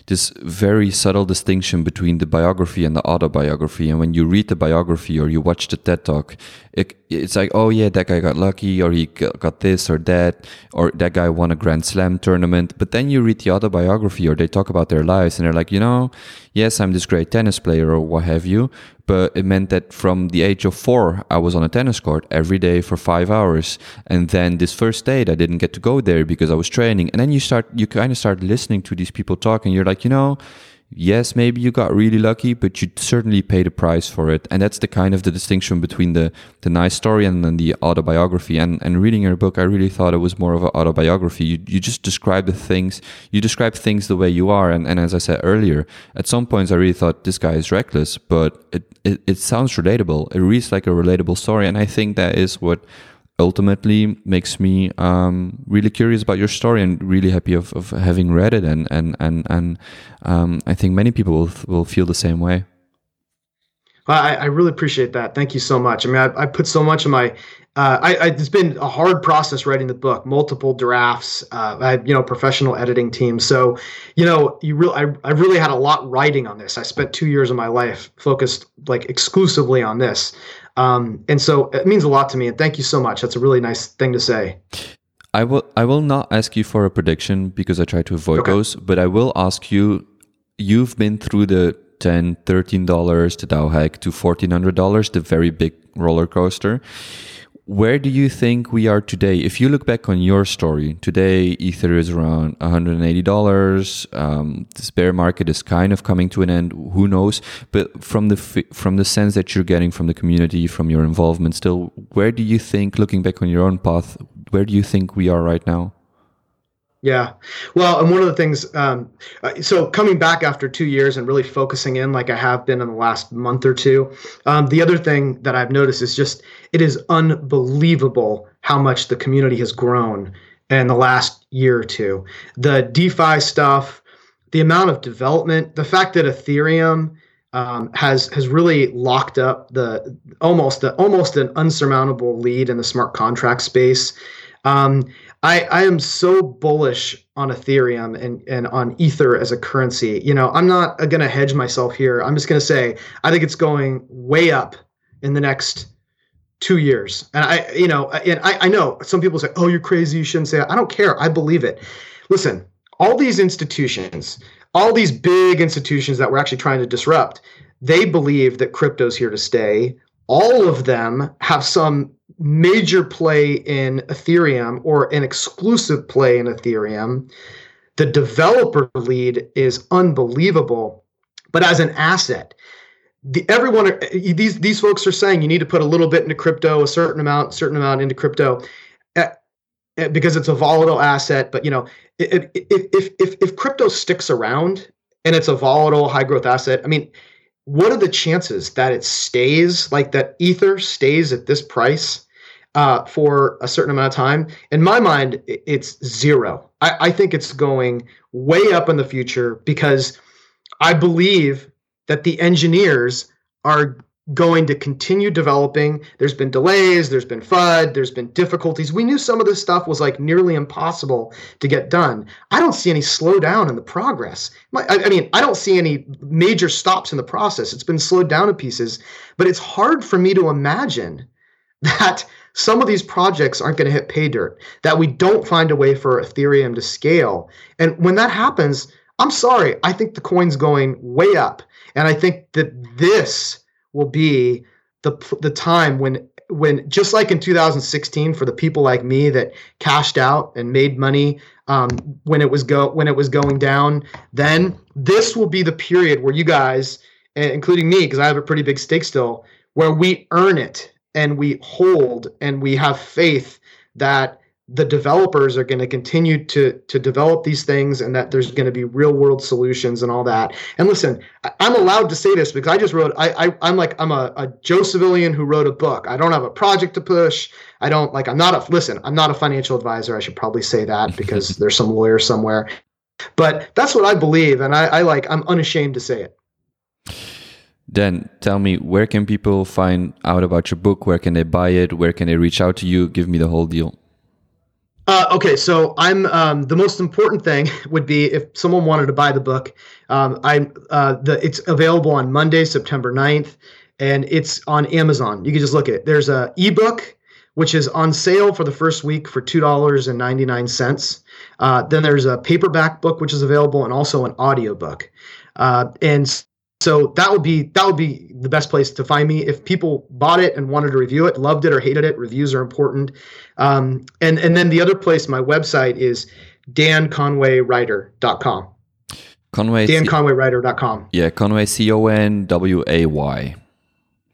this very subtle distinction between the biography and the autobiography. And when you read the biography or you watch the TED talk, it, it's like, oh yeah, that guy got lucky or he got this or that, or that guy won a Grand Slam tournament. But then you read the autobiography or they talk about their lives and they're like, you know, yes, I'm this great tennis player or what have you. But it meant that from the age of four, I was on a tennis court every day for five hours. And then this first date, I didn't get to go there because I was training. And then you start, you kind of start listening to these people talk and you're like, you know, yes, maybe you got really lucky, but you certainly paid a price for it. And that's the kind of the distinction between the, the nice story and then the autobiography. And, and reading your book, I really thought it was more of an autobiography. You, you just describe the things, you describe things the way you are. And, and as I said earlier, at some points I really thought this guy is reckless, but it, it, it sounds relatable. It reads like a relatable story. And I think that is what ultimately makes me um, really curious about your story and really happy of, of having read it and and and and um, I think many people will will feel the same way. Well, I, I really appreciate that. Thank you so much. I mean, I, I put so much of my uh, I, I, it's been a hard process writing the book, multiple drafts. Uh, I you know professional editing team, so you know you really I, I really had a lot writing on this. I spent two years of my life focused like exclusively on this. Um, and so it means a lot to me. And thank you so much. That's a really nice thing to say. I will I will not ask you for a prediction because I try to avoid okay. those, but I will ask you you've been through the 10 $13 to DAO hack to $1400 the very big roller coaster where do you think we are today? If you look back on your story, today Ether is around $180. Um, this bear market is kind of coming to an end. Who knows? But from the from the sense that you're getting from the community, from your involvement, still, where do you think, looking back on your own path, where do you think we are right now? Yeah. Well, and one of the things, um, uh, so coming back after two years and really focusing in like I have been in the last month or two, um, the other thing that I've noticed is just it is unbelievable how much the community has grown in the last year or two. The DeFi stuff, the amount of development, the fact that Ethereum um, has has really locked up the almost almost an unsurmountable lead in the smart contract space. Um, I, I am so bullish on Ethereum and, and on Ether as a currency. You know, I'm not going to hedge myself here. I'm just going to say I think it's going way up in the next two years. And I, you know, and I, I know some people say, "Oh, you're crazy. You shouldn't say." That. I don't care. I believe it. Listen, all these institutions, all these big institutions that we're actually trying to disrupt, they believe that crypto's here to stay. All of them have some major play in Ethereum or an exclusive play in Ethereum. The developer lead is unbelievable, but as an asset, the, everyone these these folks are saying you need to put a little bit into crypto, a certain amount, certain amount into crypto, uh, uh, because it's a volatile asset. But you know, if if if if crypto sticks around and it's a volatile, high growth asset, I mean, what are the chances that it stays like that? Ether stays at this price uh, for a certain amount of time. In my mind, it's zero. I, I think it's going way up in the future because I believe that the engineers are going to continue developing. There's been delays, there's been FUD, there's been difficulties. We knew some of this stuff was like nearly impossible to get done. I don't see any slowdown in the progress. I mean, I don't see any major stops in the process. It's been slowed down to pieces, but it's hard for me to imagine [LAUGHS] that some of these projects aren't going to hit pay dirt, that we don't find a way for Ethereum to scale. And when that happens, I'm sorry, I think the coin's going way up. And I think that this will be the, the time when when just like in 2016 for the people like me that cashed out and made money um, when it was go when it was going down, then this will be the period where you guys, including me, because I have a pretty big stake still, where we earn it and we hold and we have faith that the developers are going to continue to to develop these things and that there's going to be real world solutions and all that. And listen i'm allowed to say this because i just wrote i, I am like i'm a, a joe civilian who wrote a book. I don't have a project to push. I don't like i'm not a listen i'm not a financial advisor. I should probably say that because [LAUGHS] there's some lawyer somewhere. But that's what i believe and I, I like i'm unashamed to say it then tell me where can people find out about your book where can they buy it where can they reach out to you give me the whole deal uh, okay, so I'm um, the most important thing [LAUGHS] would be if someone wanted to buy the book. Um, I'm uh, the it's available on Monday, September 9th, and it's on Amazon. You can just look at it. There's a ebook which is on sale for the first week for two dollars and ninety nine cents. Uh, then there's a paperback book which is available and also an audiobook. Uh, and so that would be that would be the best place to find me. If people bought it and wanted to review it loved it or hated it reviews are important. Um, and and then the other place my website is danconwaywriter.com conway danconwaywriter.com yeah conway c-o-n-w-a-y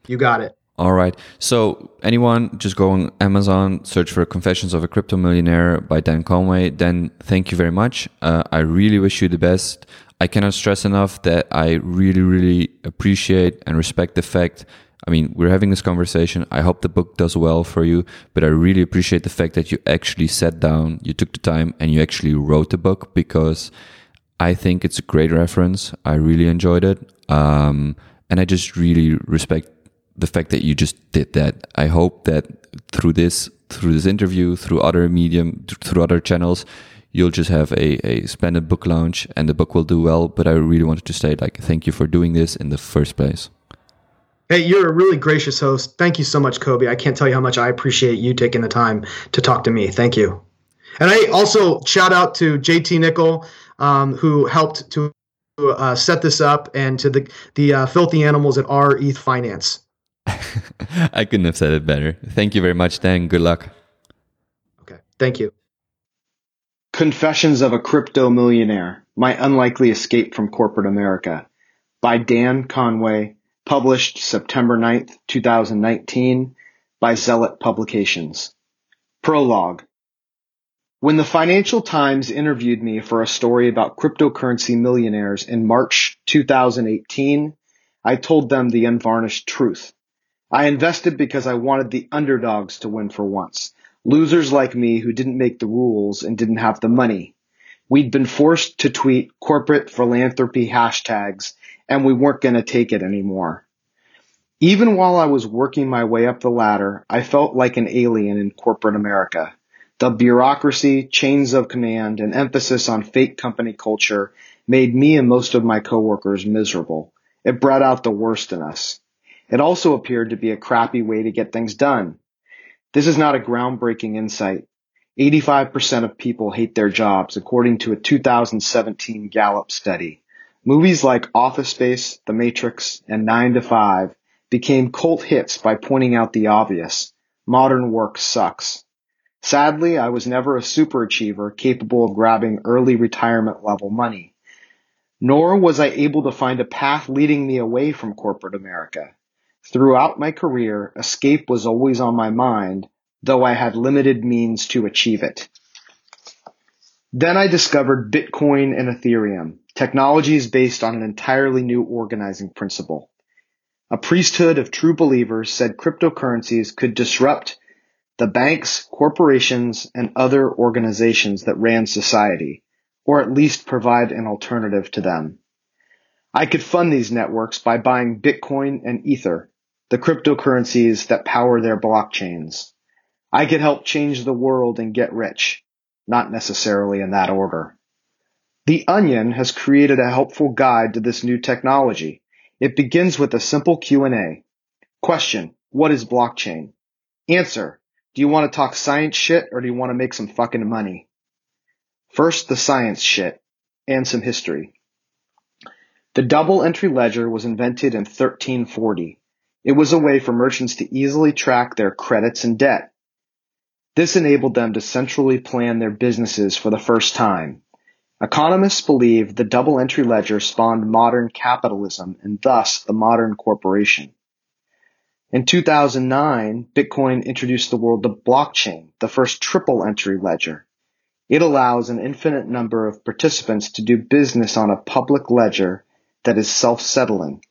you got it. All right. So anyone just go on amazon search for confessions of a crypto millionaire by dan conway. Then thank you very much. Uh, i really wish you the best I cannot stress enough that I really, really appreciate and respect the fact. I mean, we're having this conversation. I hope the book does well for you, but I really appreciate the fact that you actually sat down, you took the time, and you actually wrote the book because I think it's a great reference. I really enjoyed it. Um, and I just really respect the fact that you just did that. I hope that through this, through this interview, through other medium, through other channels, you'll just have a, a splendid book launch and the book will do well. But I really wanted to say, like, thank you for doing this in the first place. Hey, you're a really gracious host. Thank you so much, Kobe. I can't tell you how much I appreciate you taking the time to talk to me. Thank you. And I also shout out to JT Nickel, um, who helped to uh, set this up, and to the the uh, filthy animals at R ETH Finance. [LAUGHS] I couldn't have said it better. Thank you very much, Dan. Good luck. Okay. Thank you. Confessions of a Crypto Millionaire My Unlikely Escape from Corporate America by Dan Conway, published September 9th, 2019 by Zealot Publications. Prologue When the Financial Times interviewed me for a story about cryptocurrency millionaires in March 2018, I told them the unvarnished truth. I invested because I wanted the underdogs to win for once Losers like me who didn't make the rules and didn't have the money. We'd been forced to tweet corporate philanthropy hashtags and we weren't going to take it anymore. Even while I was working my way up the ladder, I felt like an alien in corporate America. The bureaucracy, chains of command, and emphasis on fake company culture made me and most of my coworkers miserable. It brought out the worst in us. It also appeared to be a crappy way to get things done. This is not a groundbreaking insight. 85% of people hate their jobs, according to a 2017 Gallup study. Movies like Office Space, The Matrix, and 9 to 5 became cult hits by pointing out the obvious. Modern work sucks. Sadly, I was never a superachiever capable of grabbing early retirement level money. Nor was I able to find a path leading me away from corporate America. Throughout my career, escape was always on my mind, though I had limited means to achieve it. Then I discovered Bitcoin and Ethereum, technologies based on an entirely new organizing principle. A priesthood of true believers said cryptocurrencies could disrupt the banks, corporations, and other organizations that ran society, or at least provide an alternative to them. I could fund these networks by buying Bitcoin and Ether, the cryptocurrencies that power their blockchains. I could help change the world and get rich, not necessarily in that order. The Onion has created a helpful guide to this new technology. It begins with a simple Q&A. Question, what is blockchain? Answer, do you want to talk science shit or do you want to make some fucking money? First, the science shit and some history. The double entry ledger was invented in 1340. It was a way for merchants to easily track their credits and debt. This enabled them to centrally plan their businesses for the first time. Economists believe the double entry ledger spawned modern capitalism and thus the modern corporation. In 2009, Bitcoin introduced the world of blockchain, the first triple entry ledger. It allows an infinite number of participants to do business on a public ledger that is self-settling.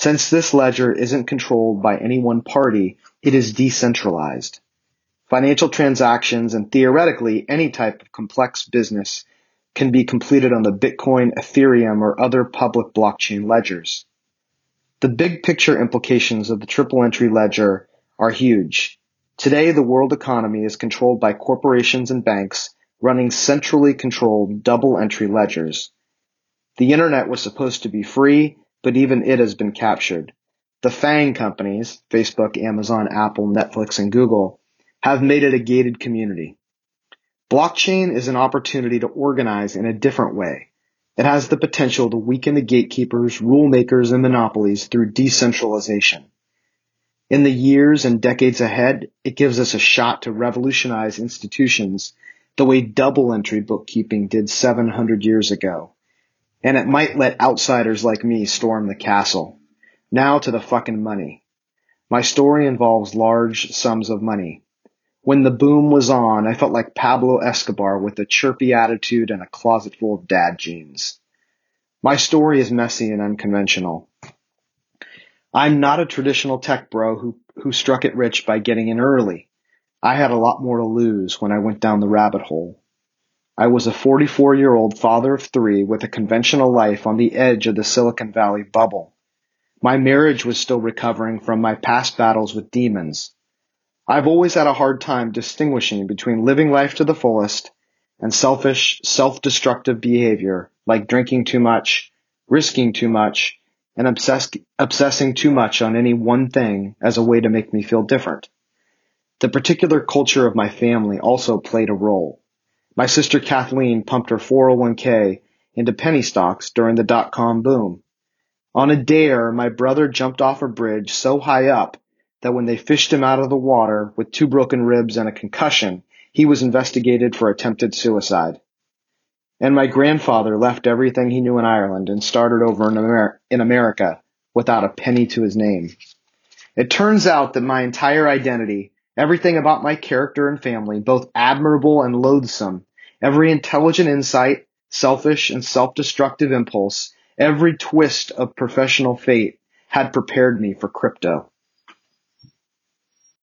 Since this ledger isn't controlled by any one party, it is decentralized. Financial transactions and theoretically any type of complex business can be completed on the Bitcoin, Ethereum, or other public blockchain ledgers. The big picture implications of the triple entry ledger are huge. Today, the world economy is controlled by corporations and banks running centrally controlled double entry ledgers. The internet was supposed to be free, but even it has been captured. The FANG companies, Facebook, Amazon, Apple, Netflix, and Google, have made it a gated community. Blockchain is an opportunity to organize in a different way it has the potential to weaken the gatekeepers, rule makers, and monopolies through decentralization. In the years and decades ahead, it gives us a shot to revolutionize institutions the way double entry bookkeeping did 700 years ago. And it might let outsiders like me storm the castle. Now to the fucking money. My story involves large sums of money. When the boom was on, I felt like Pablo Escobar with a chirpy attitude and a closet full of dad jeans. My story is messy and unconventional. I'm not a traditional tech bro who, who struck it rich by getting in early. I had a lot more to lose when I went down the rabbit hole. I was a 44 year old father of three with a conventional life on the edge of the Silicon Valley bubble. My marriage was still recovering from my past battles with demons. I've always had a hard time distinguishing between living life to the fullest and selfish, self-destructive behavior like drinking too much, risking too much, and obsess- obsessing too much on any one thing as a way to make me feel different. The particular culture of my family also played a role. My sister Kathleen pumped her 401k into penny stocks during the dot-com boom. On a dare, my brother jumped off a bridge so high up that when they fished him out of the water with two broken ribs and a concussion, he was investigated for attempted suicide. And my grandfather left everything he knew in Ireland and started over in, Amer- in America without a penny to his name. It turns out that my entire identity, everything about my character and family, both admirable and loathsome, every intelligent insight, selfish and self-destructive impulse, every twist of professional fate had prepared me for crypto.